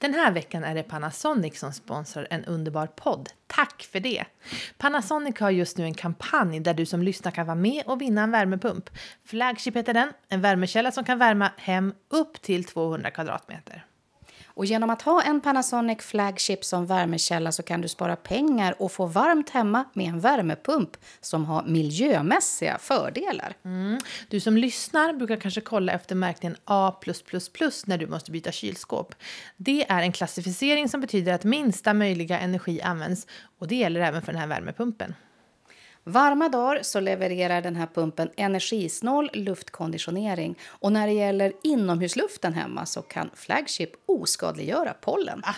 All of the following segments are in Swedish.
Den här veckan är det Panasonic som sponsrar en underbar podd. Tack för det! Panasonic har just nu en kampanj där du som lyssnar kan vara med och vinna en värmepump. Flagship heter den, en värmekälla som kan värma hem upp till 200 kvadratmeter. Och genom att ha en Panasonic Flagship som värmekälla så kan du spara pengar och få varmt hemma med en värmepump som har miljömässiga fördelar. Mm. Du som lyssnar brukar kanske kolla efter märkningen A++ när du måste byta kylskåp. Det är en klassificering som betyder att minsta möjliga energi används och det gäller även för den här värmepumpen. Varma dagar så levererar den här pumpen energisnål luftkonditionering och när det gäller inomhusluften hemma så kan Flagship oskadliggöra pollen. Ah.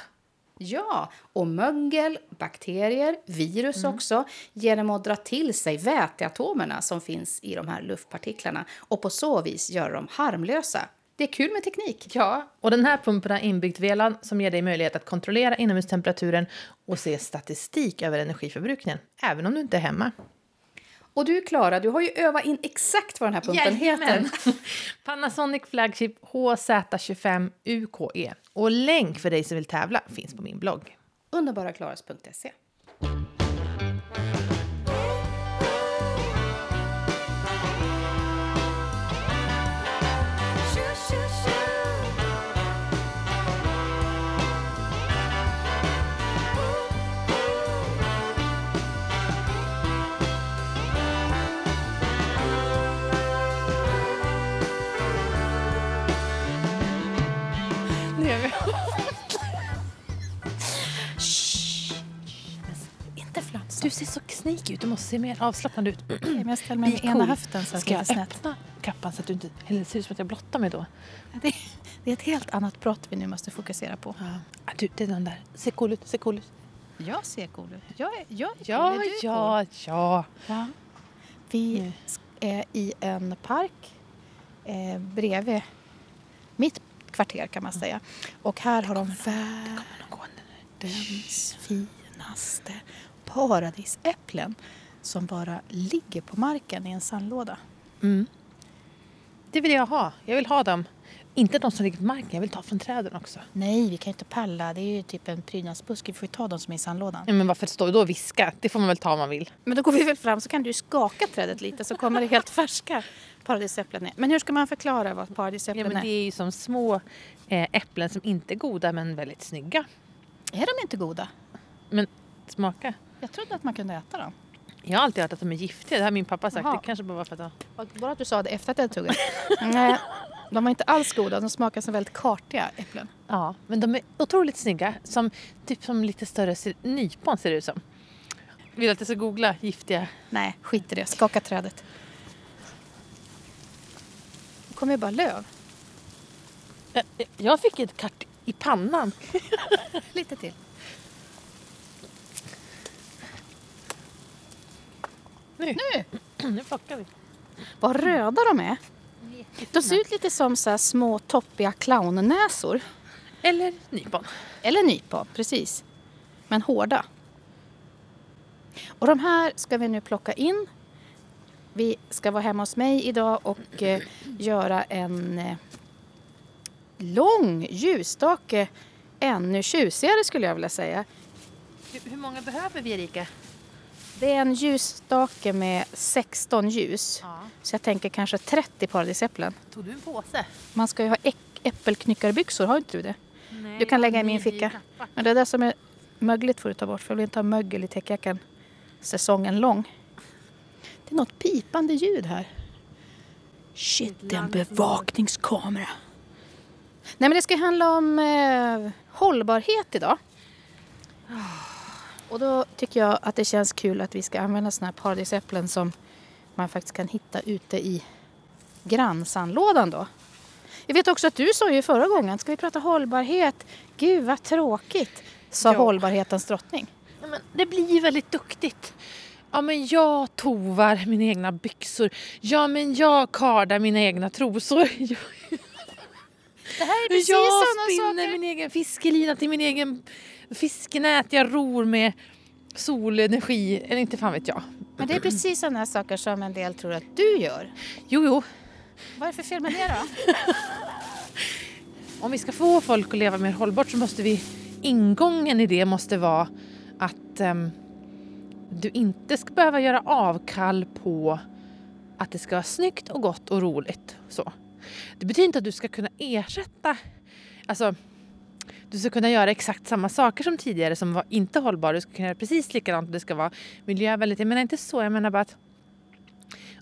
Ja, och mögel, bakterier, virus mm. också genom att dra till sig väteatomerna som finns i de här luftpartiklarna och på så vis göra dem harmlösa. Det är kul med teknik. Ja, och den här pumpen har inbyggt VLAN som ger dig möjlighet att kontrollera inomhustemperaturen och se statistik över energiförbrukningen, även om du inte är hemma. Och du Klara, du har ju övat in exakt vad den här pumpen Jajamän. heter. Panasonic Flagship HZ25 UKE. Och länk för dig som vill tävla finns på min blogg. Underbaraklaras.se Du ser så sneaky ut. Du måste se mer avslappnad ut. Men jag ställer mig med ena höften så att Ska jag snett. öppna kappan så att du inte eller ser ut som att jag blottar mig då? Det, det, är ett helt annat brott vi nu måste fokusera på. Ja. Ah, du, det är den där. Se cool ut, se cool ut. Jag ser cool ut. Jag är, jag är ja, cool. Är ja, cool? ja, ja. Vi mm. är i en park eh, bredvid mitt kvarter kan man säga. Och här har de världens finaste paradisäpplen som bara ligger på marken i en sandlåda. Mm. Det vill jag ha. Jag vill ha dem. Inte de som ligger på marken, jag vill ta från träden också. Nej, vi kan inte palla. Det är ju typ en prydnadsbuske. Vi får ju ta de som är i sandlådan. Ja, men varför står vi då och viska? Det får man väl ta om man vill. Men då går vi väl fram så kan du skaka trädet lite så kommer det helt färska paradisäpplen ner. Men hur ska man förklara vad paradisäpplen ja, men Det är ju som små eh, äpplen som inte är goda men väldigt snygga. Är de inte goda? Men smaka. Jag trodde att man kunde äta dem. Jag har alltid hört att de är giftiga. Det har min pappa sagt. Aha. Det kanske bara var för att... Ja. Bara att du sa det efter att jag tog det. Nej, de var inte alls goda. De smakar som väldigt kartiga äpplen. Ja, men de är otroligt snygga. Som, typ som lite större nypon ser det ut som. Vill du att jag ska googla giftiga? Nej, skit i det. Skaka trädet. Det kommer ju bara löv. Jag, jag fick ett kart i pannan. lite till. Nu! Nu, nu plockar vi. Vad röda de är. De ser ut lite som så små toppiga clownnäsor. Eller nypon. Eller nypon, precis. Men hårda. Och de här ska vi nu plocka in. Vi ska vara hemma hos mig idag och eh, göra en eh, lång ljusstake. Ännu tjusigare skulle jag vilja säga. Hur, hur många behöver vi Erika? Det är en ljusstake med 16 ljus. Ja. Så jag tänker kanske 30 paradisäpplen. Tog du en påse? Man ska ju ha äppelknyckarbyxor, har inte du det? Nej, du kan lägga i min ficka. Men det där som är mögligt får du ta bort för jag vill inte ha mögel i täckjackan säsongen lång. Det är något pipande ljud här. Shit, det är en bevakningskamera. Nej men det ska handla om eh, hållbarhet idag. Och då tycker jag att det känns kul att vi ska använda såna här paradisäpplen som man faktiskt kan hitta ute i grannsandlådan då. Jag vet också att du sa ju förra gången, ska vi prata hållbarhet? Gud vad tråkigt, sa ja. hållbarhetens drottning. Men det blir väldigt duktigt. Ja men jag tovar mina egna byxor. Ja men jag kardar mina egna trosor. Det här är precis jag samma spinner saker. min egen fiskelina till min egen fiskenät, jag ror med solenergi, eller inte fan vet jag. Men det är precis sådana saker som en del tror att du gör. Jo, jo. Vad är det för fel med det då? om vi ska få folk att leva mer hållbart så måste vi, ingången i det måste vara att um, du inte ska behöva göra avkall på att det ska vara snyggt och gott och roligt. Så. Det betyder inte att du ska kunna ersätta, alltså du ska kunna göra exakt samma saker som tidigare som var inte hållbara. Du ska kunna göra precis likadant och det ska vara miljövänligt. Jag menar inte så, jag menar bara att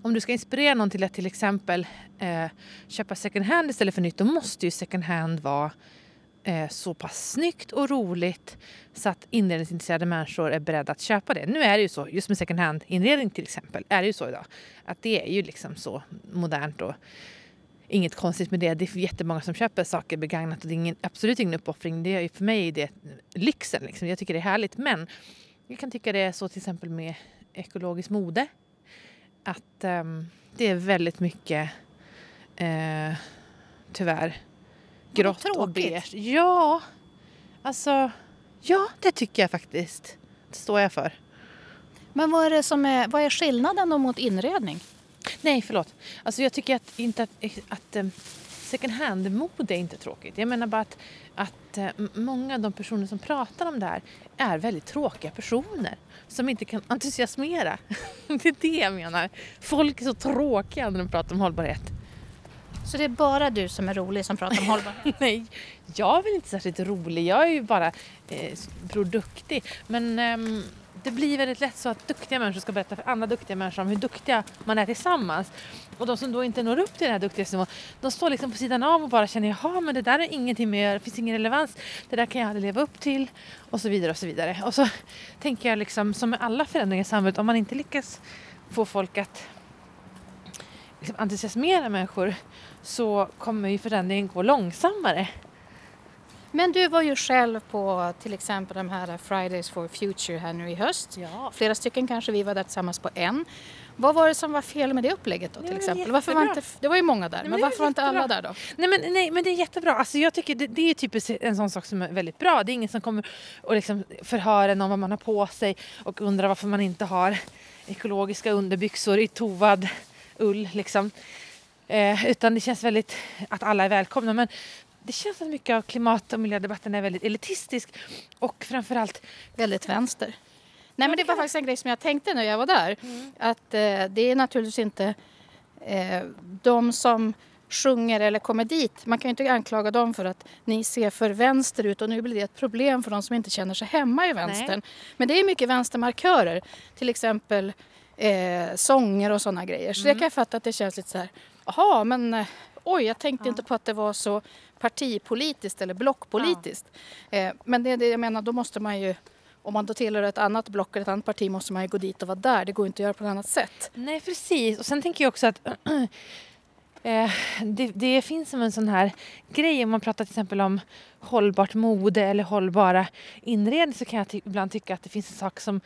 om du ska inspirera någon till att till exempel eh, köpa second hand istället för nytt då måste ju second hand vara eh, så pass snyggt och roligt så att inredningsintresserade människor är beredda att köpa det. Nu är det ju så, just med second hand inredning till exempel, är det ju så idag att det är ju liksom så modernt och inget konstigt med det. Det är jättemånga som köper saker begagnat och det är ingen, absolut ingen uppoffring. Det är, för mig är det lyxen. Liksom. Jag tycker det är härligt. Men jag kan tycka det är så till exempel med ekologiskt mode. Att um, det är väldigt mycket, uh, tyvärr, grått och beige. Ja, alltså, ja det tycker jag faktiskt. Det står jag för. Men vad är, det som är, vad är skillnaden mot inredning? Nej, förlåt. Alltså jag tycker att, inte att, att um, second hand-mode är inte tråkigt. Jag menar bara att, att uh, många av de personer som pratar om det här är väldigt tråkiga personer som inte kan entusiasmera. det är det jag menar. Folk är så tråkiga när de pratar om hållbarhet. Så det är bara du som är rolig som pratar om hållbarhet? Nej, jag är väl inte särskilt rolig. Jag är ju bara eh, produktig. Men um, det blir väldigt lätt så att duktiga människor ska berätta för andra duktiga människor om hur duktiga man är tillsammans. Och de som då inte når upp till den här duktighetsnivån, de står liksom på sidan av och bara känner jaha men det där är ingenting mer, det finns ingen relevans, det där kan jag aldrig leva upp till och så vidare och så vidare. Och så tänker jag liksom som med alla förändringar i samhället, om man inte lyckas få folk att liksom entusiasmera människor så kommer ju förändringen gå långsammare. Men du var ju själv på till exempel de här Fridays for Future här nu i höst. Ja. Flera stycken kanske, vi var där tillsammans på en. Vad var det som var fel med det upplägget då till exempel? Varför var inte, det var ju många där, nej, men, varför var inte alla där då? Nej men, nej men det är jättebra. Alltså jag tycker det, det är typiskt en sån sak som är väldigt bra. Det är ingen som kommer och liksom förhör en om vad man har på sig och undrar varför man inte har ekologiska underbyxor i tovad ull liksom. Eh, utan det känns väldigt att alla är välkomna. Men det känns som mycket av klimat och miljödebatten är väldigt elitistisk och framförallt väldigt vänster. Nej men det var faktiskt en grej som jag tänkte när jag var där. Mm. Att eh, det är naturligtvis inte eh, de som sjunger eller kommer dit. Man kan ju inte anklaga dem för att ni ser för vänster ut och nu blir det ett problem för de som inte känner sig hemma i vänstern. Nej. Men det är mycket vänstermarkörer. Till exempel eh, sånger och sådana grejer. Så mm. det kan jag fatta att det känns lite så här, jaha men eh, oj jag tänkte ja. inte på att det var så partipolitiskt eller blockpolitiskt. Ja. Eh, men det är det jag menar, då måste man ju om man då tillhör ett annat block eller ett annat parti måste man ju gå dit och vara där. Det går inte att göra på ett annat sätt. Nej precis och sen tänker jag också att eh, det, det, finns som en sån här grej om man pratar till exempel om hållbart mode eller hållbara inredning så kan jag ty ibland tycka att det finns en sak som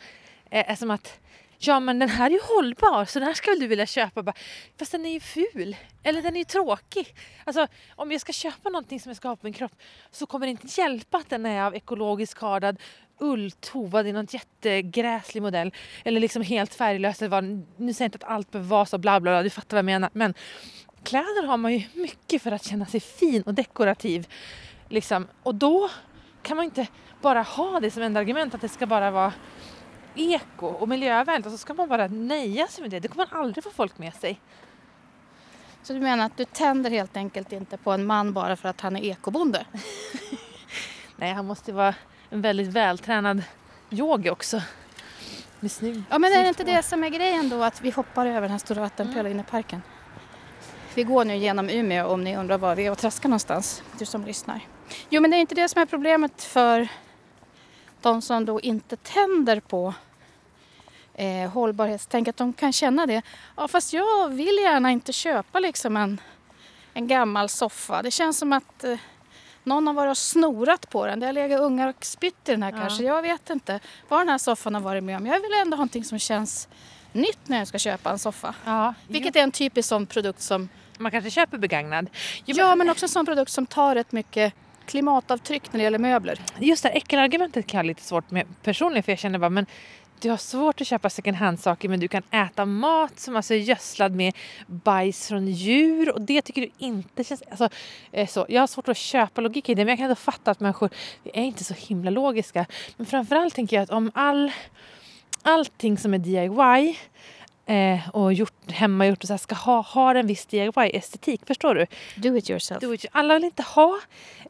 eh, är som att ja men den här är ju hållbar så den här skulle du vilja köpa. Bara, Fast den är ju ful. Eller den är ju tråkig. Alltså om jag ska köpa någonting som jag ska ha på min kropp så kommer det inte hjälpa att den är av ekologiskt kardad ull tovad i någon jättegräslig modell. Eller liksom helt färglös. Nu säger jag inte att allt behöver vara så bla bla bla, du fattar vad jag menar. Men kläder har man ju mycket för att känna sig fin och dekorativ. Liksom. Och då kan man inte bara ha det som enda argument att det ska bara vara eko och miljövänligt och så ska man bara nöja sig med det. Det kommer man aldrig få folk med sig. Så du menar att du tänder helt enkelt inte på en man bara för att han är ekobonde? Nej, han måste vara en väldigt vältränad yogi också. Med snygg, ja, men är det inte det som är grejen då att vi hoppar över den här stora vattenpölen mm. i parken? Vi går nu genom Umeå om ni undrar var vi är och traskar någonstans, du som lyssnar. Jo, men det är inte det som är problemet för de som då inte tänder på eh, hållbarhetstänk, att de kan känna det. Ja, fast jag vill gärna inte köpa liksom en, en gammal soffa. Det känns som att eh, någon har varit och snorat på den. Det har legat ungar och spytt i den här ja. kanske. Jag vet inte vad den här soffan har varit med om. Jag vill ändå ha någonting som känns nytt när jag ska köpa en soffa. Ja, Vilket är en typisk sån produkt som man kanske köper begagnad. Jo, ja, men också en sån produkt som tar rätt mycket klimatavtryck när det gäller möbler. Just det äckelargumentet kan jag ha lite svårt med personligen för jag känner bara men du har svårt att köpa second hand-saker men du kan äta mat som alltså är gödslad med bajs från djur och det tycker du inte känns... Alltså, eh, så. Jag har svårt att köpa logik i det men jag kan ändå fatta att människor vi är inte så himla logiska. Men framförallt tänker jag att om all, allting som är DIY eh, och gjort, hemmagjort och så här, ska ha, ha en viss DIY-estetik. Förstår du? Do it yourself. Do it. Alla vill inte ha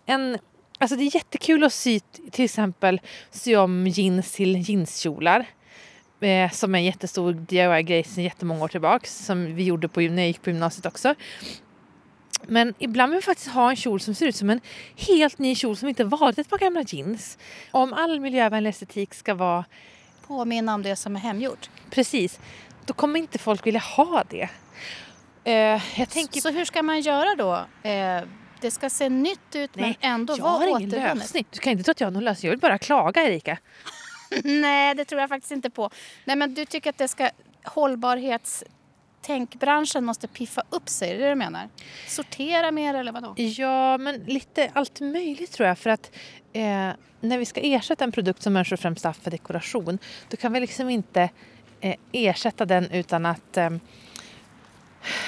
en... Alltså det är jättekul att sy till exempel sy om jeans till jeanskjolar. Eh, som är en jättestor DIY-grej sedan jättemånga år tillbaka. Som vi gjorde på, när jag gick på gymnasiet också. Men ibland vill man faktiskt ha en kjol som ser ut som en helt ny kjol som inte varit ett par gamla jeans. Om all miljövänlig estetik ska vara Påminna om det som är hemgjort. precis, då kommer inte folk vilja ha det. Eh, jag tänker... Så hur ska man göra då? Eh, det ska se nytt ut Nej, men ändå jag vara har ingen återvunnet. lösning. Du kan inte tro att jag har någon lösning. Jag vill bara klaga Erika. Nej, det tror jag faktiskt inte på. Nej, men du tycker att det ska hållbarhetstänkbranschen måste piffa upp sig, är det det du menar? Sortera mer eller vadå? Ja, men lite allt möjligt tror jag. För att eh, när vi ska ersätta en produkt som människor främst haft för dekoration då kan vi liksom inte ersätta den utan att eh,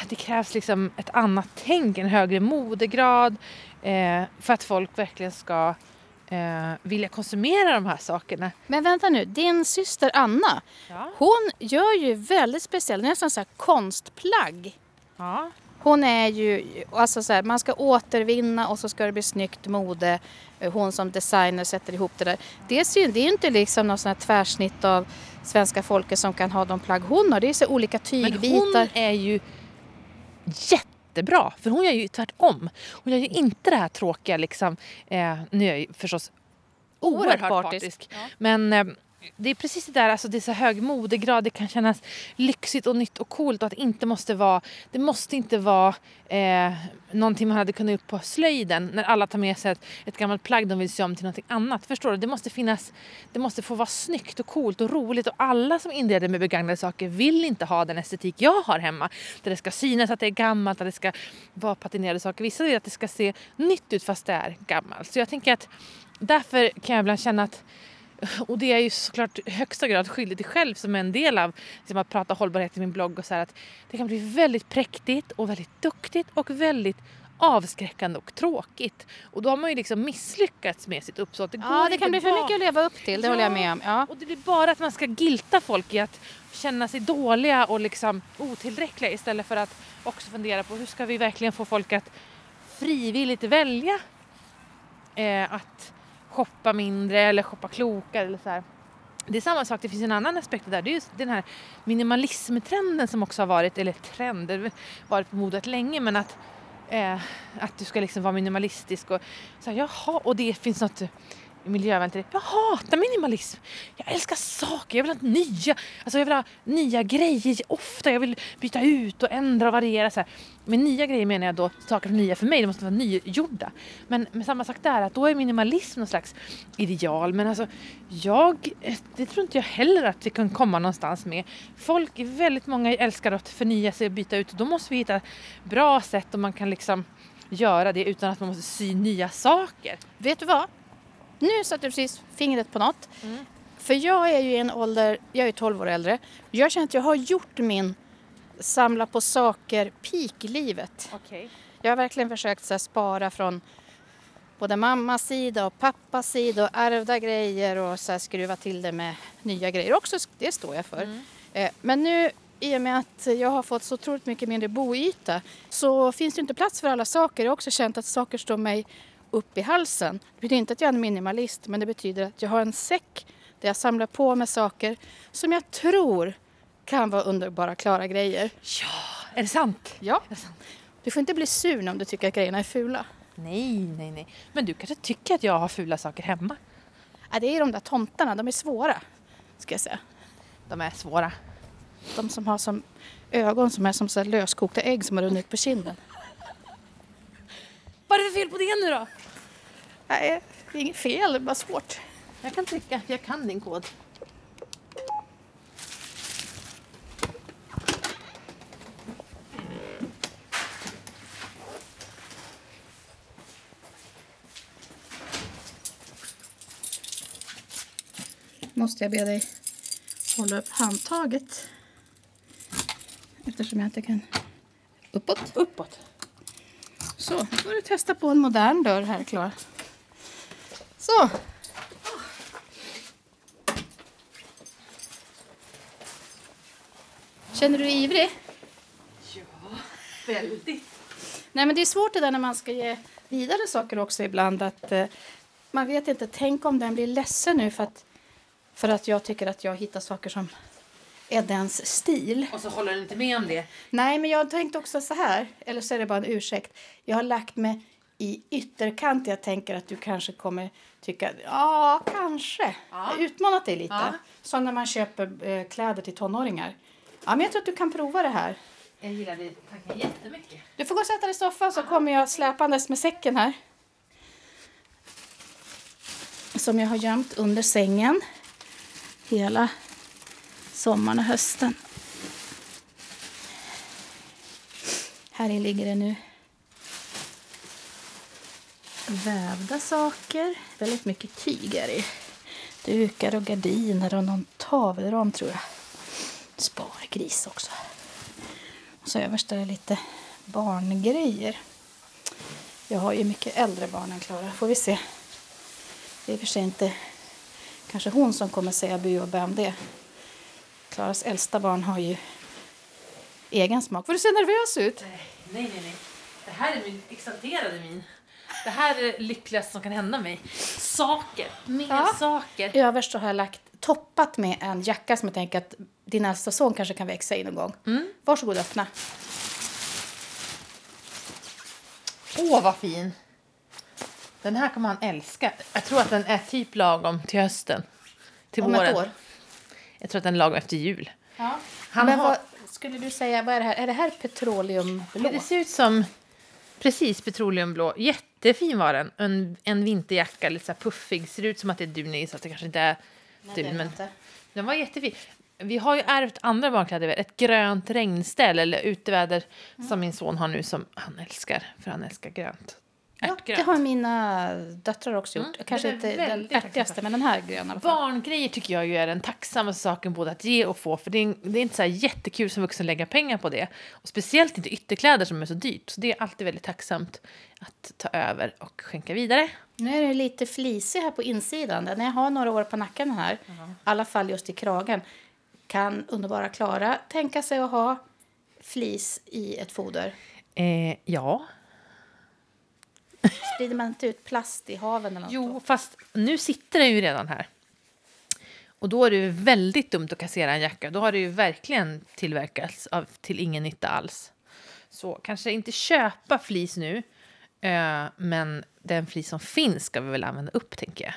det krävs liksom ett annat tänk, en högre modegrad eh, för att folk verkligen ska eh, vilja konsumera de här sakerna. Men vänta nu, din syster Anna, Ja. hon gör ju väldigt speciellt, nästan så här konstplagg. ja. Hon är ju, alltså så här, man ska återvinna och så ska det bli snyggt mode. Hon som designer sätter ihop det där. Det är ju det är ju inte liksom någon sån här tvärsnitt av svenska folket som kan ha de plagg hon har. Det är så olika Men hon tygbitar. är ju jättebra. För hon gör ju tvärtom. Hon gör ju inte det här tråkiga liksom. Eh, nu är jag ju förstås oerhört, Oerhört partisk. partisk. Ja. Men eh, det är precis det där, alltså det är så hög modegrad, det kan kännas lyxigt och nytt och coolt och att det inte måste vara, det måste inte vara eh, någonting man hade kunnat gjort på slöjden när alla tar med sig ett, ett gammalt plagg de vill sy om till någonting annat. Förstår du? Det måste finnas, det måste få vara snyggt och coolt och roligt och alla som inreder med begagnade saker vill inte ha den estetik jag har hemma. Där det ska synas att det är gammalt, att det ska vara patinerade saker. Vissa vill att det ska se nytt ut fast det är gammalt. Så jag tänker att därför kan jag ibland känna att och det är ju såklart i högsta grad skyldig till själv som är en del av liksom att prata hållbarhet i min blogg och så här att det kan bli väldigt präktigt och väldigt duktigt och väldigt avskräckande och tråkigt. Och då har man ju liksom misslyckats med sitt uppsåt. Det Ja, det kan bli för bara- mycket att leva upp till, det håller jag med om. Ja. och det blir bara att man ska gilta folk i att känna sig dåliga och liksom otillräckliga istället för att också fundera på hur ska vi verkligen få folk att frivilligt välja eh, att shoppa mindre eller shoppa klokare eller så här. Det är samma sak, det finns en annan aspekt där. Det är just den här minimalismtrenden som också har varit, eller trend, varit på modet länge men att, eh, att du ska liksom vara minimalistisk och så här, jaha, och det finns något miljövänligt. Jag hatar minimalism. Jag älskar saker, jag vill ha nya, alltså jag vill ha nya grejer ofta. Jag vill byta ut och ändra och variera så här. Med nya grejer menar jag då saker som är nya för mig, de måste vara nygjorda. Men med samma sak där, att då är minimalism någon slags ideal. Men alltså, jag, det tror inte jag heller att vi kan komma någonstans med. Folk, väldigt många älskar att förnya sig och byta ut. Då måste vi hitta bra sätt och man kan liksom göra det utan att man måste sy nya saker. Vet du vad? Nu satte du precis fingret på något. Mm. För jag är ju i en ålder, jag är 12 år äldre. Jag känner att jag har gjort min samla på saker peak i livet. Okej. Jag har verkligen försökt så här, spara från både mammas sida och pappas sida och ärvda grejer och så här, skruva till det med nya grejer också. Det står jag för. Mm. Eh, Men nu i och med att jag har fått så otroligt mycket mindre boyta så finns det inte plats för alla saker. Jag har också känt att saker står mig upp i halsen. Det betyder inte att jag är en minimalist men det betyder att jag har en säck där jag samlar på mig saker som jag tror kan vara underbara klara grejer. Ja, är det sant? Ja. Är det sant? Du får inte bli sur om du tycker att grejerna är fula. Nej, nej, nej. Men du kanske tycker att jag har fula saker hemma? Ja, det är de där tomtarna, de är svåra. Ska jag säga. De är svåra. De som har som ögon som är som så löskokta ägg som har runnit på kinden. Det nu då? Nej, det är inget fel, det är bara svårt. Jag kan trycka, jag kan din kod. Måste jag be dig hålla upp handtaget. Eftersom jag inte kan... Uppåt. Uppåt. Så, nu får du testa på en modern dörr här, Klara. Så. Känner du dig ivrig? Ja, väldigt. Nej, men det är svårt det där när man ska ge vidare saker också ibland. Att eh, Man vet inte, tänk om den blir ledsen nu för att, för att jag tycker att jag hittar saker som är dens stil. Och så håller den inte med om det. Nej, men jag tänkte också så här, eller så är det bara en ursäkt. Jag har lagt mig i ytterkant. Jag tänker att du kanske kommer tycka, ja, kanske. Ja. Jag utmanat dig lite. Ja. Som när man köper eh, kläder till tonåringar. Ja, men jag tror att du kan prova det här. Jag gillade tanken jättemycket. Du får gå och sätta dig i soffan så kommer jag släpandes med säcken här. Som jag har gömt under sängen hela sommaren och hösten. Här i ligger det nu vävda saker. Väldigt mycket tyg är det i. Dukar och gardiner och någon tavelram tror jag. Spargris också. Och så överst är det lite barngrejer. Jag har ju mycket äldre barn än Klara. Får vi se. Det är i och för sig inte kanske hon som kommer säga bu och bä om det. Klaras äldsta barn har ju egen smak. Får du se nervös ut? Nej, nej, nej. nej. Det här är min exalterade min. Det här är det lyckligaste som kan hända mig. Saker. Mer Ja. saker. Överst så har jag lagt toppat med en jacka som jag tänker att din äldsta son kanske kan växa i någon gång. Mm. Varsågod öppna. Åh, vad fin! Den här kommer han älska. Jag tror att den är typ lagom till hösten. Till Om våren. ett år. Jag tror att den är lagom efter jul. Ja. Han Men har- vad skulle du säga, vad är det här? Är det här petroleumblå? Det ser ut som precis petroleumblå. Jättefin var den. En, en vinterjacka, lite så puffig. Ser ut som att det är dun i, så att det kanske inte är Nej, dun. Men inte. den var jättefin. Vi har ju ärvt andra barnkläder. Ett grönt regnställ eller uteväder som min son har nu som han älskar. För han älskar grönt. Ja, Ärtgrönt. det har mina döttrar också gjort. Mm, Kanske inte den ärtigaste, men den här gröna. Barngrejer tycker jag ju är den tacksammaste saken både att ge och få. För det är, det är inte så här jättekul som vuxen lägga pengar på det. Och speciellt inte ytterkläder som är så dyrt. Så det är alltid väldigt tacksamt att ta över och skänka vidare. Nu är det lite flisig här på insidan. Den jag har några år på nacken här, i alla fall just i kragen. Kan underbara Klara tänka sig att ha flis i ett foder? Eh, ja. Sprider man inte ut plast i haven eller något? Jo, då? fast nu sitter den ju redan här. Och då är det ju väldigt dumt att kassera en jacka. Då har det ju verkligen tillverkats av, till ingen nytta alls. Så kanske inte köpa flis nu. Eh, men den flis som finns ska vi väl använda upp, tänker jag.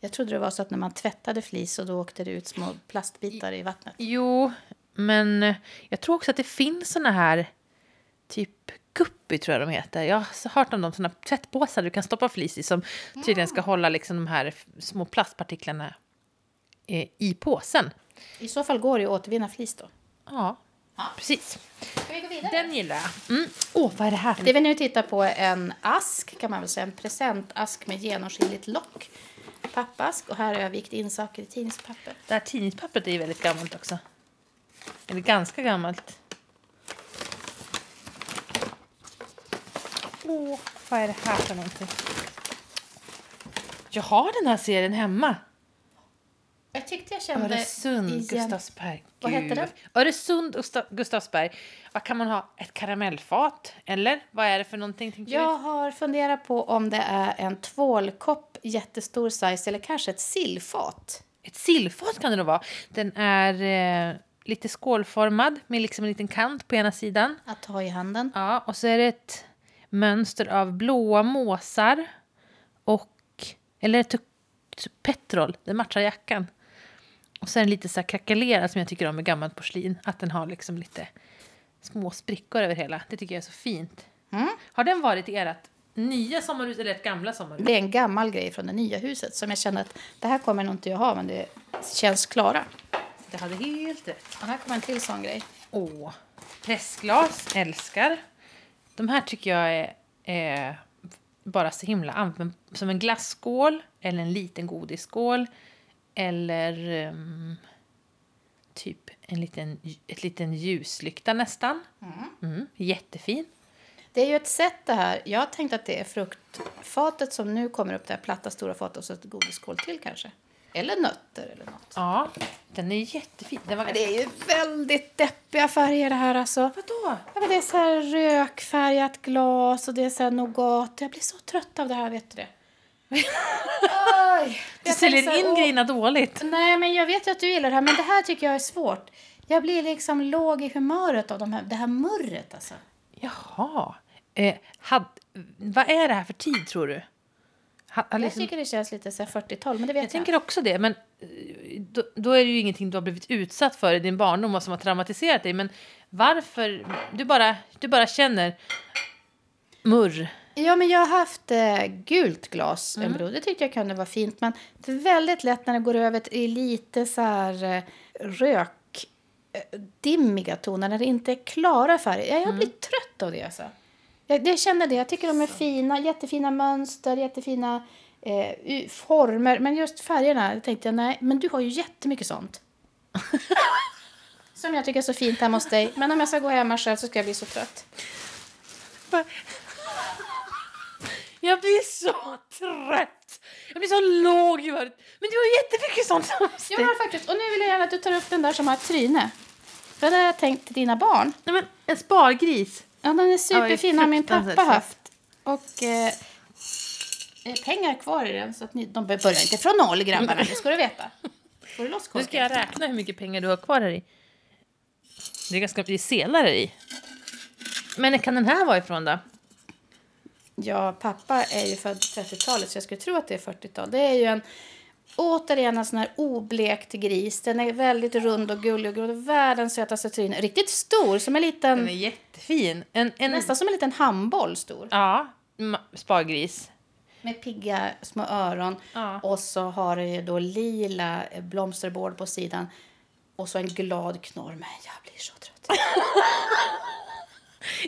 Jag trodde det var så att när man tvättade flis och då åkte det ut små plastbitar i vattnet. Jo, men jag tror också att det finns såna här typ guppy tror jag de heter. Jag har hört om dem, såna tvättpåsar du kan stoppa flis i som tydligen ska hålla liksom de här små plastpartiklarna eh, i påsen. I så fall går det att återvinna flis då. Ja, precis. Ska vi gå vidare? Den gillar jag. Mm. Åh, vad är det här? Det vi nu tittar på är en ask, kan man väl säga. En presentask med genomskinligt lock. Pappask. Och här har jag vikt in saker i tidningspapper. Det här tidningspappret är ju väldigt gammalt också. Eller ganska gammalt. Åh, vad är det här för någonting? Jag har den här serien hemma. Jag tyckte jag kände Öresund, igen- Gustavsberg. Vad heter den? Öresund, Gustav, Gustavsberg. Vad kan man ha? Ett karamellfat? Eller? Vad är det för någonting? Jag har funderat på om det är en tvålkopp jättestor size eller kanske ett sillfat. du? Ett sillfat kan det nog vara. Den är eh, lite skålformad med liksom en liten kant på ena sidan. Att ha i handen. Ja, och så är det ett mönster av blåa måsar och... Eller petrol, det matchar jackan. Och sen lite så här krackelerad som jag tycker om med gammalt porslin. Att den har liksom lite små sprickor över hela. Det tycker jag är så fint. Mm. Har den varit i ert nya sommarhus eller ert gamla sommarhus? Det är en gammal grej från det nya huset som jag känner att det här kommer nog inte jag ha men det känns klara. Det hade helt rätt. Och här kommer en till sån grej. Åh, pressglas, älskar. De här tycker jag är, är bara så himla använd som en glasskål eller en liten godisskål eller um, typ en liten, ett liten ljuslykta nästan. Mm, jättefin. Det är ju ett sätt det här. Jag har tänkt att det är fruktfatet som nu kommer upp, det här platta stora fatet och så ett godisskål till kanske. Eller nötter eller något. Ja, den är jättefin. Den var det är ju väldigt deppiga färger det här alltså. Vadå? Ja, men det är så här rökfärgat glas och det är så här nougat. Jag blir så trött av det här, vet du det? Oj. Du Jag säljer tänker så här, in åh, grejerna dåligt. Nej, men jag vet ju att du gillar det här, men det här tycker jag är svårt. Jag blir liksom låg i humöret av de här, det här murret alltså. Jaha. Eh, had, vad är det här för tid, tror du? Ha, ha, Jag liksom, tycker det känns lite så här 40-tal, men det vet jag jag. tänker också det, men eh, då, då är det ju ingenting du har blivit utsatt för i din barndom och som har traumatiserat dig. Men varför? Du bara, du bara känner murr. Ja, men jag har haft eh, gult glas en period. Det tyckte jag kunde vara fint. Men det är väldigt lätt när det går över till lite så här eh, rök eh, toner, när det inte är klara färger. Ja, jag blir trött av det. Alltså. Jag, jag känner det. Jag tycker de är fina, jättefina mönster, jättefina eh, former. Men just färgerna jag tänkte jag, nej, men du har ju jättemycket sånt. Som jag tycker är så fint hemma hos dig. Men om jag ska gå hemma själv så ska jag bli så trött. Jag blir så trött! Jag blir så låg i. Men du har jättemycket sånt hos Jag dig. har faktiskt, och nu vill jag gärna att du tar upp den där som har ett tryne. Det har jag tänkt till dina barn. Nej, men en spargris. Ja, den är superfin, har min pappa söt. haft. Och eh, pengar kvar i den så att ni, de börjar inte från noll grabbarna, det ska du veta. Får du loss Nu ska jag räkna hur mycket pengar du har kvar här i. Det är ganska det är selar i. Men kan den här vara ifrån då? Ja, pappa är ju född 30-talet så jag skulle tro att det är 40-tal. Det är ju en återigen en sån här oblekt gris. Den är väldigt rund och gullig och. Världens sötaste tryne. Riktigt stor, som en liten, Den är jättefin. En, en, nästan som en liten handboll stor. Ja, spargris. Med pigga små öron. Ja. Och så har det ju då lila blomsterbord på sidan. Och så en glad knorr. Men jag blir så trött.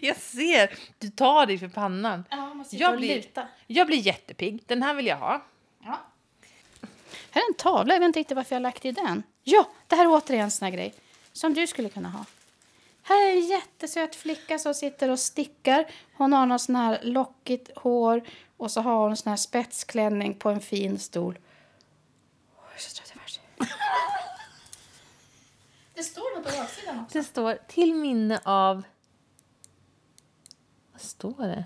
Jag ser! Du tar dig för pannan. Ja, man sitter Jag och blir, lutar. jag blir jättepigg. Den här vill jag ha. Ja. Här är en tavla. Jag vet inte riktigt varför jag har lagt i den. Ja, det här är återigen en sån här grej. Som du skulle kunna ha. Här är en jättesöt flicka som sitter och stickar. Hon har någon sån här lockigt hår. Och så har hon en sån här spetsklänning på en fin stol. Åh, jag är så trött i världen. Det står något på baksidan också. Det står till minne av... Vad står det?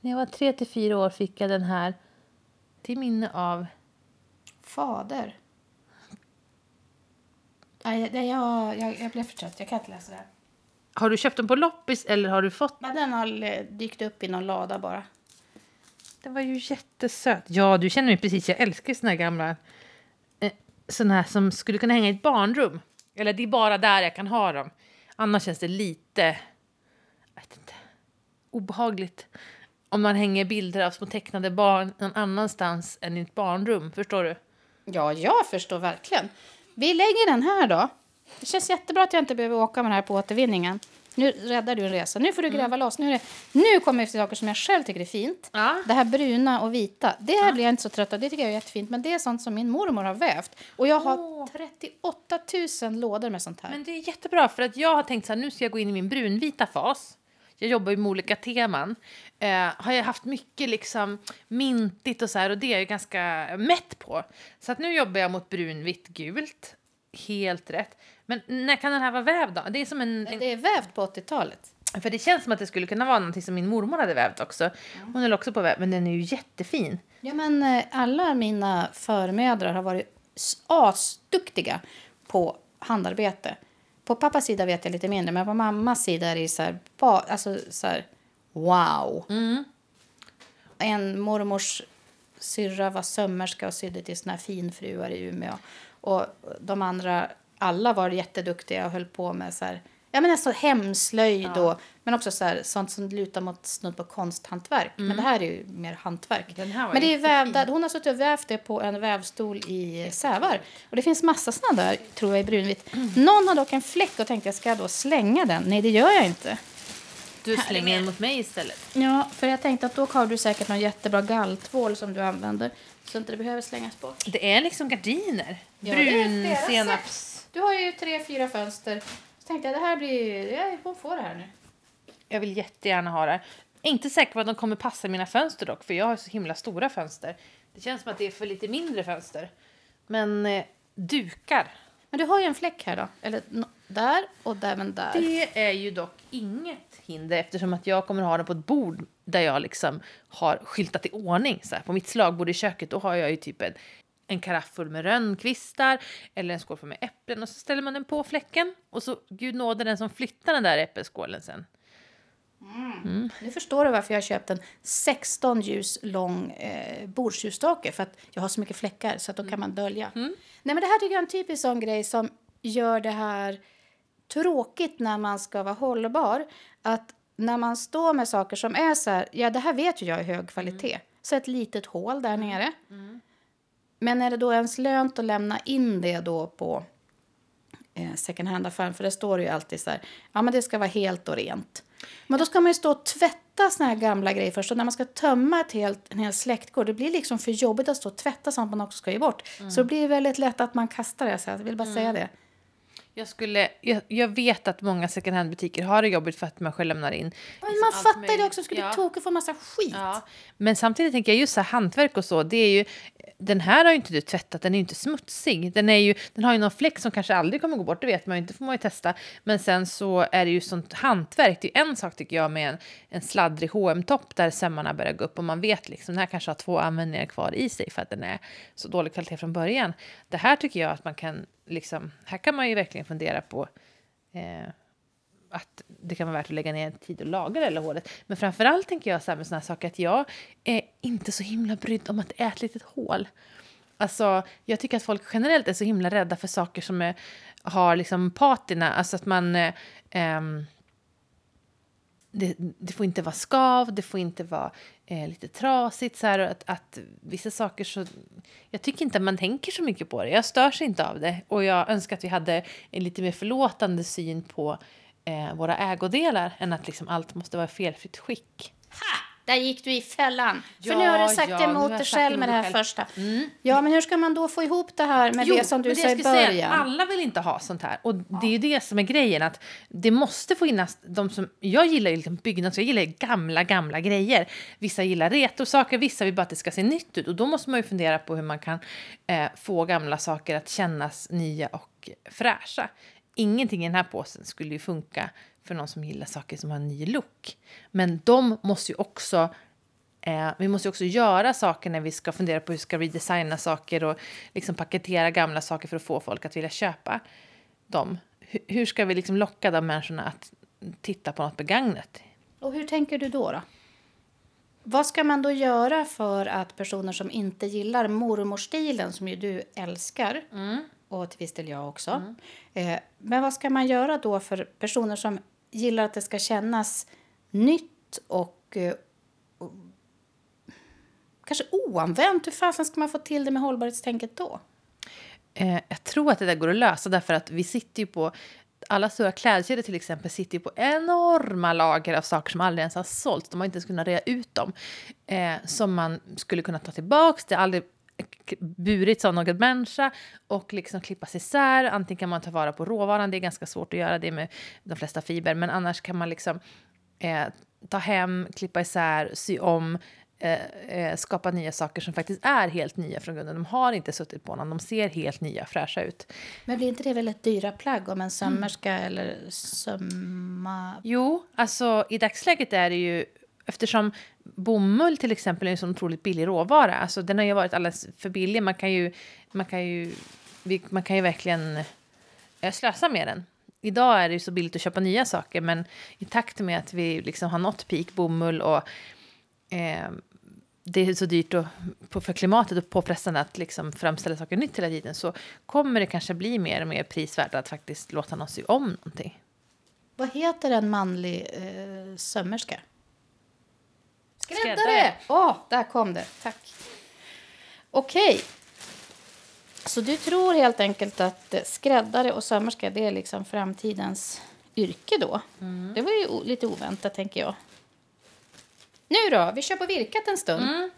När jag var tre till fyra år fick jag den här. Till minne av... Fader. Nej, jag, jag, jag blev för trött. Jag kan inte läsa det här. Har du köpt den på loppis eller har du fått Men den har eh, dykt upp i någon lada bara. Den var ju jättesöt. Ja, du känner mig precis. Jag älskar såna här gamla... Eh, såna här som skulle kunna hänga i ett barnrum. Eller det är bara där jag kan ha dem. Annars känns det lite... Jag vet inte. Obehagligt. Om man hänger bilder av små tecknade barn någon annanstans än i ett barnrum. Förstår du? Ja, jag förstår verkligen. Vi lägger den här då. Det känns jättebra att jag inte behöver åka med den här på återvinningen. Nu räddar du en resa. Nu får du gräva loss. Nu, det, nu kommer vi till saker som jag själv tycker är fint. Ja. Det här bruna och vita. Det här blir jag inte så trött av. Det tycker jag är jättefint. Men det är sånt som min mormor har vävt. Och jag har Åh. 38 000 lådor med sånt här. Men det är jättebra för att jag har tänkt så här, nu ska jag gå in i min brunvita fas. Jag jobbar ju med olika teman. Eh, har jag haft mycket liksom mintigt och så här och det är jag ganska mätt på. Så att nu jobbar jag mot brunvitt gult. Helt rätt. Men när kan den här vara vävd då? Det är som en, en Det är vävt på 80-talet. för det känns som att det skulle kunna vara någonting som min mormor hade vävt också. Hon är också på väv, men den är ju jättefin. Ja, men eh, alla mina förmödrar har varit asduktiga på handarbete. På pappas sida vet jag lite mindre, men på mammas sida är det så här, ba, alltså så här wow. En mormors syrra var sömmerska och sydde till såna här finfruar i Umeå. Och de andra, alla var jätteduktiga och höll på med så här, ja men alltså hemslöjd och, men också så här, sånt som lutar mot snudd på konsthantverk. Men det här är ju mer hantverk. Men det är vävda, hon har suttit och vävt det på en vävstol i Sävar. Och det finns massa såna där, tror jag, i brunvitt. Någon har dock en fläck och tänkte jag ska då slänga den? Nej, det gör jag inte. Du slänger den mot mig istället. Ja, för jag tänkte att då har du säkert någon jättebra galltvål som du använder. Så inte det behöver slängas bort. Det är liksom gardiner. Ja, Brun senaps... Du har ju tre, fyra fönster. Tänkte jag, det här blir... Ja, hon får det här nu. Jag vill jättegärna ha det. Inte säker på att de kommer passa mina fönster dock, för jag har så himla stora fönster. Det känns som att det är för lite mindre fönster. Men eh, dukar, Men du har ju en fläck här då. Eller no- där och även där. det är ju dock inget hinder eftersom att jag kommer ha den på ett bord där jag liksom har skyltat i ordning. Så här. På mitt slagbord i köket då har jag ju typ en, en karaff full med rönnkvistar eller en skål full med äpplen och så ställer man den på fläcken och så gud nåde den som flyttar den där äppelskålen sen. Nu förstår du varför jag har köpt en 16 ljus lång eh, bordsljusstake. För att jag har så mycket fläckar så att då kan man dölja. Nej men det här tycker jag är en typisk sån grej som gör det här tråkigt när man ska vara hållbar. Att när man står med saker som är så här, ja det här vet ju jag är hög kvalitet. Så ett litet hål där nere. Men är det då ens lönt att lämna in det då på eh, second hand-affären? För det står ju alltid så här, ja men det ska vara helt och rent. Men då ska man ju stå och tvätta såna här gamla grejer först. Och när man ska tömma ett helt, en hel släktgård, det blir liksom för jobbigt att stå och tvätta sånt man också ska ge bort. Så det blir väldigt lätt att man kastar det. Så jag vill bara säga det. Jag, skulle, jag, jag vet att många second hand-butiker har det jobbigt för att människor lämnar in. Men man fattar ju det möjligt. också, skulle ja. toka få massa skit. Ja. Men samtidigt tänker jag just så här, hantverk och så, det är ju, den här har ju inte du tvättat, den är ju inte smutsig. Den, är ju, den har ju någon fläck som kanske aldrig kommer gå bort, det vet man ju inte, får man ju testa. Men sen så är det ju sånt hantverk, det är en sak tycker jag med en, en sladdrig hm topp där sömmarna börjar gå upp och man vet liksom, den här kanske har två användningar kvar i sig för att den är så dålig kvalitet från början. Det här tycker jag att man kan, liksom, här kan man ju verkligen fundera på eh, att det kan vara värt att lägga ner tid och laga det eller hålet. Men framförallt tänker jag så här med såna här saker att jag är inte så himla brydd om att det är ett litet hål. Alltså, jag tycker att folk generellt är så himla rädda för saker som är, har liksom patina, alltså att man... Eh, ehm, det, det får inte vara skav, det får inte vara eh, lite trasigt. Så här, att, att vissa saker så... Jag tycker inte att man tänker så mycket på det. Jag störs inte av det. Och jag önskar att vi hade en lite mer förlåtande syn på eh, våra ägodelar än att liksom allt måste vara i felfritt skick. Ha! Där gick du i fällan. Ja, För nu har du sagt ja, emot dig själv med det här själv. första. Mm. Ja, men hur ska man då få ihop det här med det som du sa i skulle säga, början? alla vill inte ha sånt här. Och det är ju det som är grejen. att Det måste finnas de som... Jag gillar ju liksom byggnads, jag gillar gamla, gamla grejer. Vissa gillar retrosaker, vissa vill bara att det ska se nytt ut. Och då måste man ju fundera på hur man kan eh, få gamla saker att kännas nya och fräscha. Ingenting i den här påsen skulle ju funka för någon som gillar saker som har en ny look. Men de måste ju också Eh, vi måste ju också göra saker när vi ska fundera på hur vi ska redesigna saker och liksom paketera gamla saker för att få folk att vilja köpa dem. Hur, hur ska vi liksom locka de människorna att titta på något begagnat? Och hur tänker du då? då? Vad ska man då göra för att personer som inte gillar mormorstilen, som ju du älskar, och till viss del jag också. Eh, men vad ska man göra då för personer som gillar att det ska kännas nytt och, eh, och kanske oanvänt? Hur fasen ska man få till det med hållbarhetstänket då? Eh, jag tror att det där går att lösa därför att vi sitter ju på alla stora klädkedjor till exempel sitter ju på enorma lager av saker som aldrig ens har sålts. De har inte ens kunnat rea ut dem. Eh, som man skulle kunna ta tillbaks. Det har aldrig burits av någon människa och liksom klippas isär. Antingen kan man ta vara på råvaran, det är ganska svårt att göra det med de flesta fiber, men annars kan man liksom eh, ta hem, klippa isär, sy om, eh, eh, skapa nya saker som faktiskt är helt nya från grunden. De har inte suttit på någon, de ser helt nya, fräscha ut. Men blir inte det väldigt dyra plagg om en sömmerska eller sömma... Jo, alltså i dagsläget är det ju eftersom bomull till exempel är en så otroligt billig råvara. Alltså den har ju varit alldeles för billig. Man kan ju, man kan ju, man kan ju verkligen eh, slösa med den. Idag är det ju så billigt att köpa nya saker, men i takt med att vi liksom har nått peak bomull och eh, det är så dyrt och, för klimatet och påfrestande att liksom framställa saker nytt hela tiden så kommer det kanske bli mer och mer prisvärt att faktiskt låta någon sy om någonting. Vad heter en manlig eh, sömmerska? Skräddare. Skräddare! Åh, där kom det. Tack. Okej. Så du tror helt enkelt att eh, skräddare och sömmerska det är liksom framtidens yrke då? Det var ju lite oväntat, tänker jag. Nu då? Vi kör på virkat en stund.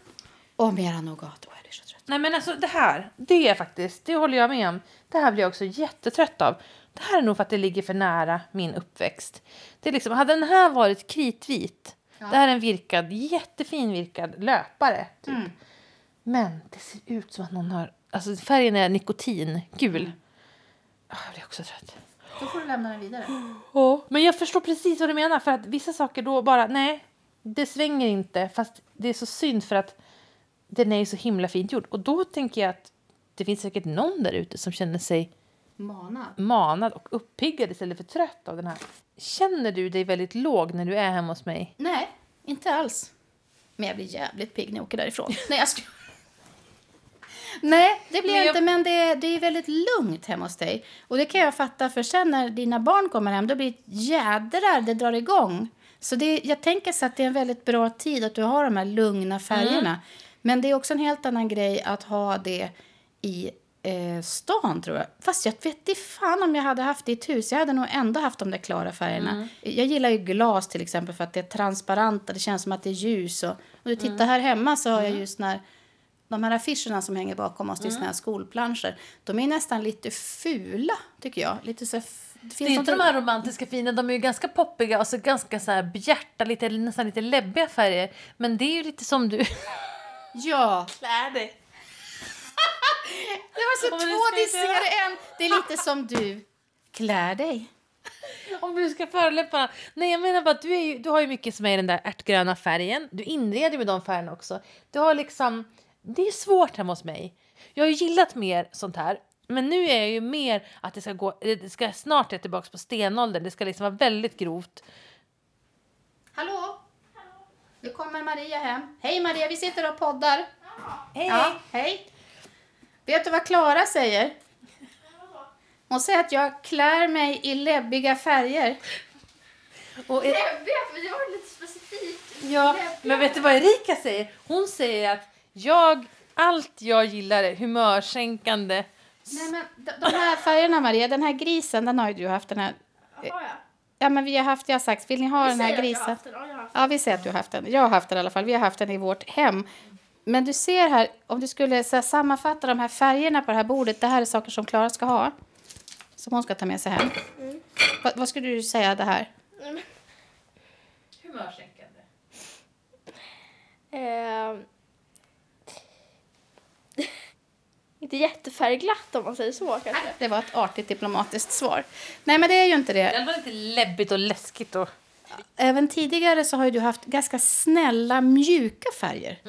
Och mera nougat. Oh, jag blir så trött. Nej men alltså det här, det är faktiskt, det håller jag med om. Det här blir jag också jättetrött av. Det här är nog för att det ligger för nära min uppväxt. Det är liksom, hade den här varit kritvit, det här är en virkad, jättefin virkad löpare. Typ. Mm. Men det ser ut som att någon har, alltså färgen är nikotin, gul. Ah, jag blir också trött. Då får du lämna den vidare. Ja, men jag förstår precis vad du menar. För att vissa saker då bara, nej, det svänger inte. Fast det är så synd för att den är så himla fint gjord. Och då tänker jag att det finns säkert någon där ute som känner sig Manad. manad och uppiggad istället för trött av den här. Känner du dig väldigt låg när du är hemma hos mig? Nej, inte alls. Men jag blir jävligt pigg när jag åker därifrån. Nej, jag ska... Nej, det blir Men jag inte, men det, det är väldigt lugnt hemma hos dig. Och det kan jag fatta, för sen när dina barn kommer hem, då blir det jädrar, det drar igång. Så det, jag tänker så att det är en väldigt bra tid att du har de här lugna färgerna. Men det är också en helt annan grej att ha det i eh, stan, tror jag. Fast jag vet inte fan om jag hade haft det i ett hus. Jag hade nog ändå haft de där klara färgerna. Jag gillar ju glas till exempel för att det är transparent och det känns som att det är ljus. Och, och du tittar här hemma så har jag just när de här affischerna som hänger bakom oss, det är såna här skolplanscher. De är nästan lite fula, tycker jag. Lite så, det Det är inte de här romantiska fina, de är ju ganska poppiga och så ganska så här bjärta, lite, nästan lite läbbiga färger. Men det är ju lite som du Ja, klär dig. Det var så Ja, två dissingar i en. Det är lite som du klär dig. Om du ska förolämpa... Nej, jag menar bara du, är ju, du har ju mycket som är den där ärtgröna färgen. Du inreder med de färgerna också. Du har liksom... Det är svårt hemma hos mig. Jag har gillat mer sånt här. Men nu är jag ju mer att det ska gå... Det ska snart är tillbaka på stenåldern. Det ska liksom vara väldigt grovt. Hallå? Nu kommer Maria hem. Hej Maria, vi sitter och poddar. Hej! Ja, hej. Vet du vad Klara säger? Hon säger att jag klär mig i läbbiga färger. Och, Läbbiga? Det var lite specifikt. ja, men vet du vad Erika säger? Hon säger att jag... Allt jag gillar är humörsänkande. Nej, men de, de här färgerna Maria, den här grisen, den har ju du haft den här. Jag? Ja men vi har haft, jag har sagt, vill ni ha den här jag grisen? haft den. Ja, jag har haft Ja, vi säger att du har haft den. Jag har haft den i alla fall. Vi har haft den i vårt hem. Men du ser här, om du skulle så här, sammanfatta de här färgerna på det här bordet. Det här är saker som Klara ska ha. Som hon ska ta med sig hem. Vad, vad skulle du säga det här? Humörsänkande. Ehm. inte jättefärgglatt om man säger så kanske. Det var ett artigt diplomatiskt svar. Nej, men det är ju inte det. Det var lite läbbigt och läskigt. Och... Även tidigare så har du haft ganska snälla, mjuka färger.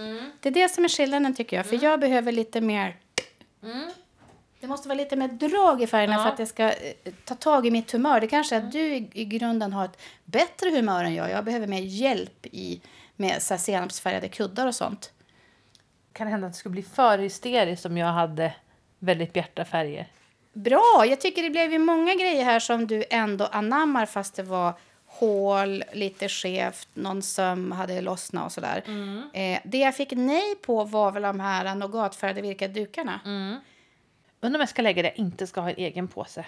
Det är det som är skillnaden tycker jag. För jag behöver lite mer... Det måste vara lite mer drag i färgerna Ja. för att jag ska eh, ta tag i mitt humör. Det kanske är att du i, i grunden har ett bättre humör än jag. Jag behöver mer hjälp i, med så här senapsfärgade kuddar och sånt. Kan det hända att det skulle bli för hysteriskt om jag hade väldigt bjärta färger? Bra! Jag tycker det blev ju många grejer här som du ändå anammar fast det var hål, lite skevt, någon söm hade lossnat och sådär. Eh, det jag fick nej på var väl de här nougatfärgade virkade dukarna. Undrar om jag ska lägga det jag inte ska ha en egen påse.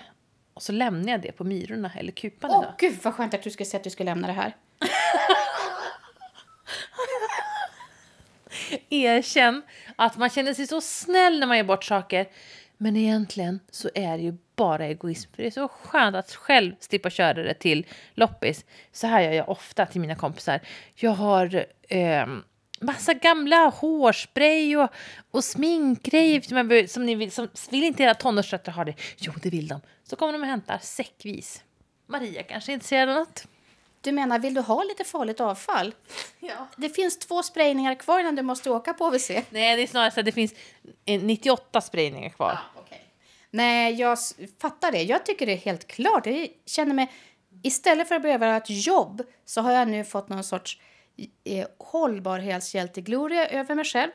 Och så lämnar jag det på myrorna eller kupan Åh idag. gud vad skönt att du skulle säga att du skulle lämna det här. Erkänn att man känner sig så snäll när man ger bort saker. Men egentligen så är det ju bara egoism. För det är så skönt att själv slippa köra det till loppis. Så här gör jag ofta till mina kompisar. Jag har eh, massa gamla hårspray och, och sminkgrejer som, ni vill. Som, vill inte era tonårsdöttrar ha det? Jo, det vill de. Så kommer de och hämtar säckvis. Maria kanske är intresserad av något? Du menar, vill du ha lite farligt avfall? Ja. Det finns två sprayningar kvar innan du måste åka på OVC. Nej, det är snarare så att det finns eh, 98 sprayningar kvar. Nej, jag fattar det. Jag tycker det är helt klart. Jag känner mig... Istället för att behöva ett jobb så har jag nu fått någon sorts eh, hållbarhetshjältegloria över mig själv.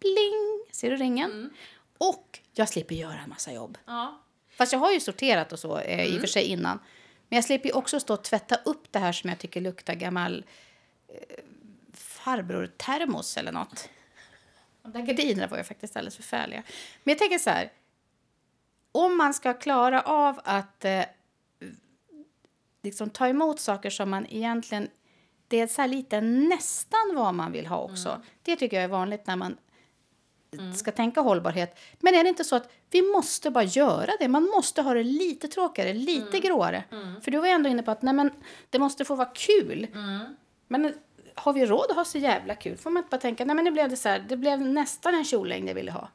Bling! Ser du ringen? Och jag slipper göra en massa jobb. Ja. Fast jag har ju sorterat och så eh, i och för sig innan. Men jag slipper också stå och tvätta upp det här som jag tycker luktar gammal eh, farbror termos eller något. De där gardinerna var ju faktiskt alldeles förfärliga. Men jag tänker så här. Om man ska klara av att eh, liksom ta emot saker som man egentligen... Det är så här lite nästan vad man vill ha också. Det tycker jag är vanligt när man ska tänka hållbarhet. Men är det inte så att vi måste bara göra det? Man måste ha det lite tråkigare, lite gråare. För du var ändå inne på att nej, men det måste få vara kul. Men har vi råd att ha så jävla kul? Får man inte bara tänka, nej men nu blev det så här, det blev nästan en kjollängd jag ville ha.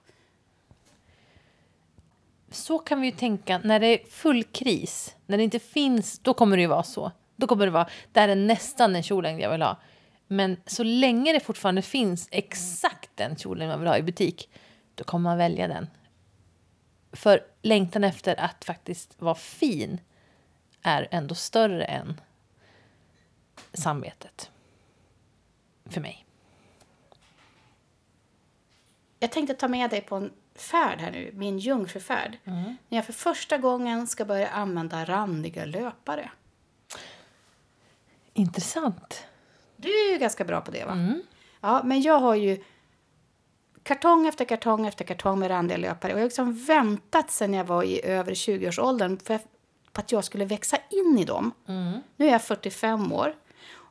Så kan vi ju tänka när det är full kris. När det inte finns, då kommer det ju vara så. Då kommer det vara, det här är nästan den kjollängd jag vill ha. Men så länge det fortfarande finns exakt den kjolen man vill ha i butik, då kommer man välja den. För längtan efter att faktiskt vara fin är ändå större än samvetet. För mig. Jag tänkte ta med dig på en färd här nu, min jungfrufärd. När jag för första gången ska börja använda randiga löpare. Intressant. Du är ju ganska bra på det va? Ja, men jag har ju kartong efter kartong efter kartong med randiga löpare. Och jag har liksom väntat sen jag var i över 20-årsåldern för på att jag skulle växa in i dem. Nu är jag 45 år.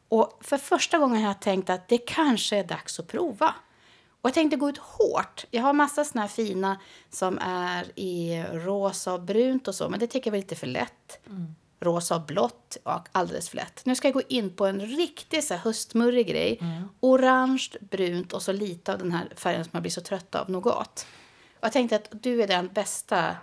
Och för första gången har jag tänkt att det kanske är dags att prova. Och jag tänkte gå ut hårt. Jag har massa såna här fina som är i rosa och brunt och så, men det tycker jag var lite för lätt. Rosa och blått och alldeles för lätt. Nu ska jag gå in på en riktig så här höstmurrig grej. Orange, brunt och så lite av den här färgen som man blir så trött av, nougat. Och jag tänkte att du är den bästa,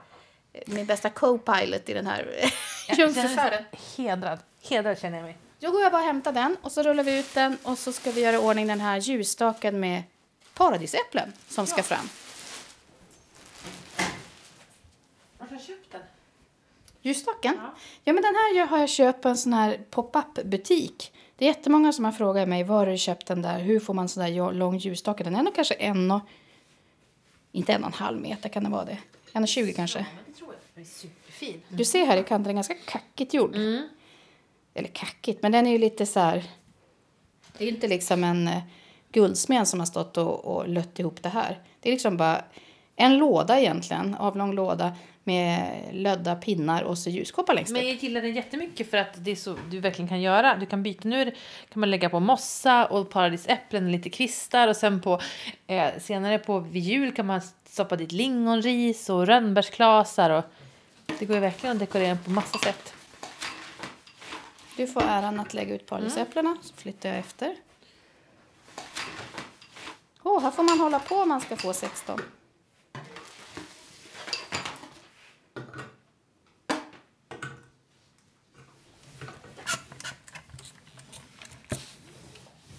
min bästa co-pilot i den här jungfrufärden. Hedrad. Hedrad känner jag mig. Då går jag bara och hämtar den och så rullar vi ut den och så ska vi göra ordning den här ljusstaken med paradisäpplen som ska fram. Var har du köpt den? Ljusstaken? Ja. men den här har jag köpt på en sån här pop-up butik. Det är jättemånga som har frågat mig var har du köpt den där, hur får man sån där lång ljusstake? Den är nog kanske en och, inte en och en halv meter kan det vara det. En och tjugo kanske. Det tror jag. Den är superfin. Du ser här i kanten, den är ganska kackigt gjord. Eller kackigt, men den är ju lite så här... Det är inte liksom en eh, guldsmed som har stått och, och lött ihop det här. Det är liksom bara en låda egentligen, avlång låda med lödda pinnar och så ljuskåpa längst Men jag gillar den jättemycket för att det är så du verkligen kan göra. Du kan byta nu kan man lägga på mossa och paradisäpplen och lite kvistar och sen på eh, senare på vid jul kan man stoppa dit lingonris och rönnbärsklasar och det går ju verkligen att dekorera på massa sätt. Du får äran att lägga ut paradisäpplena, så flyttar jag efter. Åh, här får man hålla på om man ska få 16.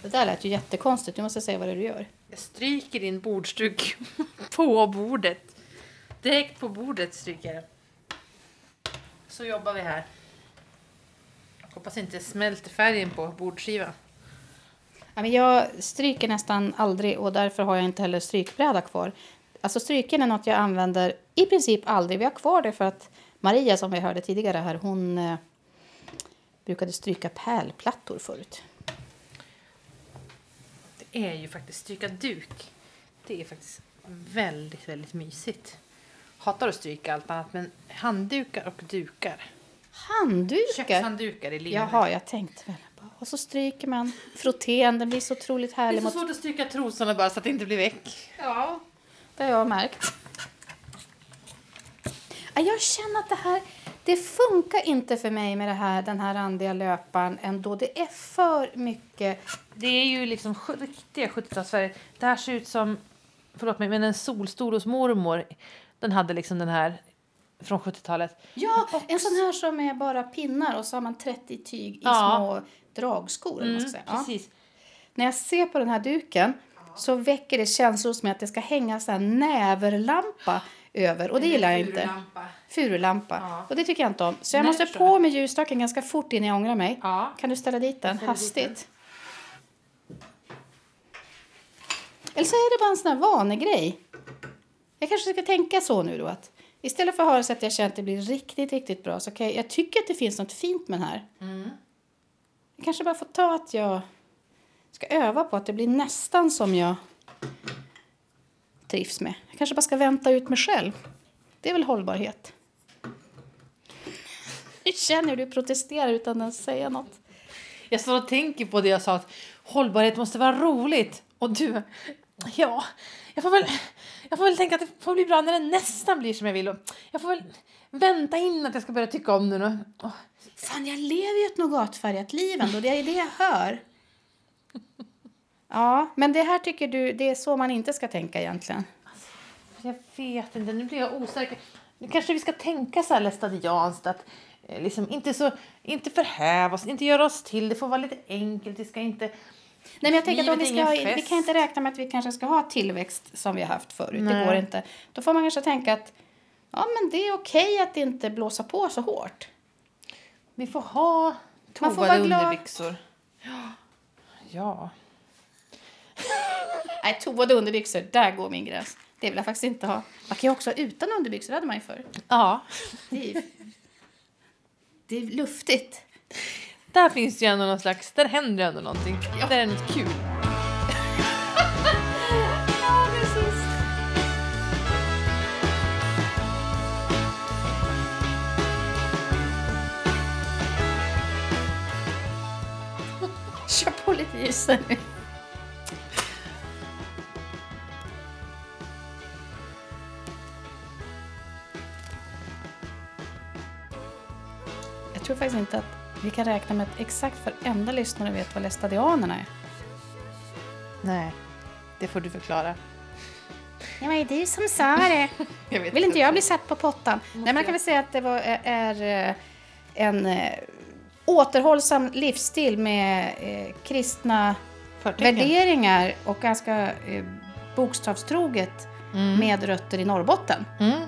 Det där lät ju jättekonstigt. Du måste säga vad det är du gör. Jag stryker din bordsduk på bordet. Direkt på bordet stryker jag. Så jobbar vi här. Hoppas inte smälter färgen på bordskivan. Men jag stryker nästan aldrig och därför har jag inte heller strykbräda kvar. Alltså stryken är något jag använder i princip aldrig. Vi har kvar det för att Maria som vi hörde tidigare här, hon eh, brukade stryka pärlplattor förut. Det är ju faktiskt stryka duk. Det är faktiskt väldigt, väldigt mysigt. Hatar att stryka allt annat, men handdukar och dukar. Handdukar? Kökshanddukar i linne. Jaha, jag tänkte väl. Och så stryker man frotén, den blir så otroligt Det är härlig. så svårt att stryka trosorna bara så att det inte blir väck. Ja, det har jag märkt. Ja, Jag känner att det här, det funkar inte för mig med det här, den här randiga löparen ändå. Det är för mycket. Det är ju liksom riktiga 70-talsfärger. Det här ser ut som, förlåt mig, men en solstol hos mormor. Den hade liksom den här från 70-talet. Ja, en sån här som är bara pinnar och så har man 30 tyg i Ja. små dragskor. vad man ska säga. Ja. När jag ser på den här duken så väcker det känslor som att det ska hänga så här näverlampa över. Och det gillar jag inte. Furulampa. Ja. Och det tycker jag inte om. Så jag Nej, måste förstår på med ljusstaken ganska fort innan jag ångrar mig. Ja. Kan du ställa dit den dit hastigt? Eller så är det bara en sån här vanegrej. Jag kanske ska tänka så nu då att istället för att det så att jag känner att det blir riktigt, riktigt bra så jag, jag tycker att det finns något fint med den här. Mm. Jag kanske bara får ta att jag ska öva på att det blir nästan som jag trivs med. Jag kanske bara ska vänta ut mig själv. Det är väl hållbarhet. Jag känner hur du protesterar utan att säga något. Jag står och tänker på det jag sa att hållbarhet måste vara roligt. Och du, ja, jag får väl jag får väl tänka att det får bli bra när det nästan blir som jag vill. Och jag får väl vänta in att jag ska börja tycka om det nu. Fan, jag lever ju ett nougatfärgat liv ändå. Det är det jag hör. Ja, men det här tycker du, det är så man inte ska tänka egentligen. Jag vet inte, nu blir jag osäker. Nu kanske vi ska tänka så här lästadianskt att eh, liksom inte så, inte förhäva oss, inte göra oss till. Det får vara lite enkelt, det ska inte... Nej, men jag tänker att vi, ska, vi kan inte räkna med att vi kanske ska ha tillväxt som vi har haft förut. Nej. Det går inte. Då får man kanske tänka att ja, men det är okej att inte blåsa på så hårt. Vi får ha Man får vara glad. underbyxor. Ja. Ja. Nej, tovade underbyxor, där går min gräns. Det vill jag faktiskt inte ha. Man kan ju också ha utan underbyxor, det hade man ju förr. ja. Det är, det är luftigt. Där finns ju ändå någon slags, där händer ändå någonting. Där är något kul. Nu. Jag tror faktiskt inte att vi kan räkna med att exakt varenda lyssnare vet vad lästadianerna är. Nej, det får du förklara. Det var ju du som sa det. Vill inte jag bli satt på pottan? Nej, man kan väl säga att det var, är eh, en eh, återhållsam livsstil med eh, kristna Förtecken. värderingar och ganska eh, bokstavstroget Mm. med rötter i Norrbotten. Mm.